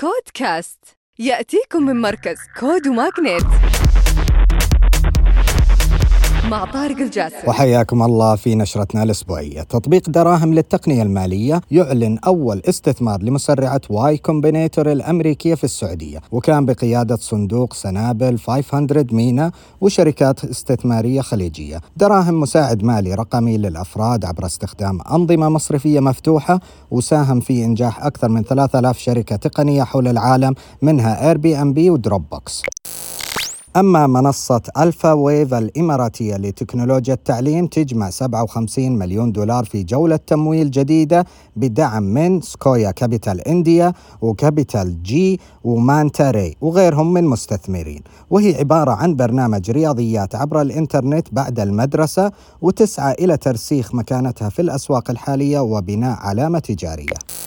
كودكاست. يأتيكم من مركز كود وماغنيت مع طارق الجاسر وحياكم الله في نشرتنا الأسبوعية. تطبيق دراهم للتقنية المالية يعلن أول استثمار لمسرعة Y Combinator الأمريكية في السعودية وكان بقيادة صندوق سنابل 500 MENA وشركات استثمارية خليجية. دراهم مساعد مالي رقمي للأفراد عبر استخدام أنظمة مصرفية مفتوحة وساهم في إنجاح أكثر من 3000 شركة تقنية حول العالم منها Airbnb و Dropbox أما منصة Alpha Wave الإماراتية لتكنولوجيا التعليم تجمع 57 مليون دولار في جولة تمويل جديدة بدعم من Sequoia Capital India و CapitalG و Manta Ray وغيرهم من مستثمرين. وهي عبارة عن برنامج رياضيات عبر الإنترنت بعد المدرسة وتسعى إلى ترسيخ مكانتها في الأسواق الحالية وبناء علامة تجارية.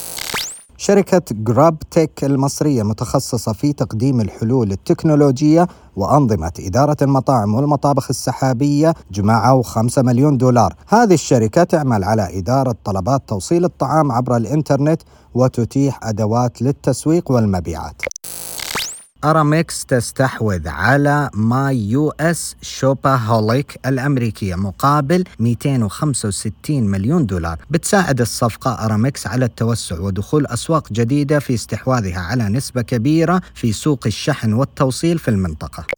شركة GrubTech المصرية متخصصة في تقديم الحلول التكنولوجية وأنظمة إدارة المطاعم والمطابخ السحابية جمعوا 5 مليون دولار. هذه الشركة تعمل على إدارة طلبات توصيل الطعام عبر الإنترنت وتتيح أدوات للتسويق والمبيعات. أرامكس تستحوذ على MyUS Shopaholic الأمريكية مقابل 265 مليون دولار. بتساعد الصفقة أرامكس على التوسع ودخول أسواق جديدة في استحواذها على نسبة كبيرة في سوق الشحن والتوصيل في المنطقة.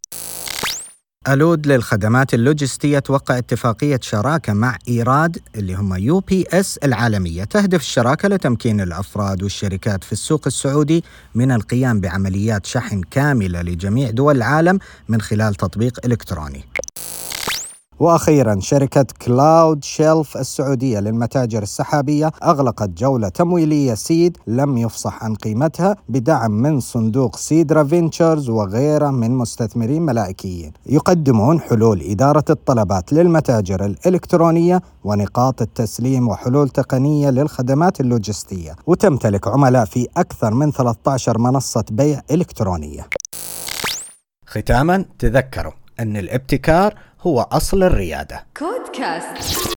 ألود للخدمات اللوجستية توقع اتفاقية شراكة مع إيراد اللي هم UPS العالمية. تهدف الشراكة لتمكين الأفراد والشركات في السوق السعودي من القيام بعمليات شحن كاملة لجميع دول العالم من خلال تطبيق إلكتروني. وأخيرا شركة Cloudshelf السعودية للمتاجر السحابية أغلقت جولة تمويلية seed لم يفصح عن قيمتها بدعم من صندوق Seedra Ventures وغيره من مستثمرين ملائكيين. يقدمون حلول إدارة الطلبات للمتاجر الإلكترونية ونقاط التسليم وحلول تقنية للخدمات اللوجستية. وتمتلك عملاء في أكثر من 13 منصة بيع إلكترونية. ختاما تذكروا أن الابتكار هو أصل الريادة. كودكاست.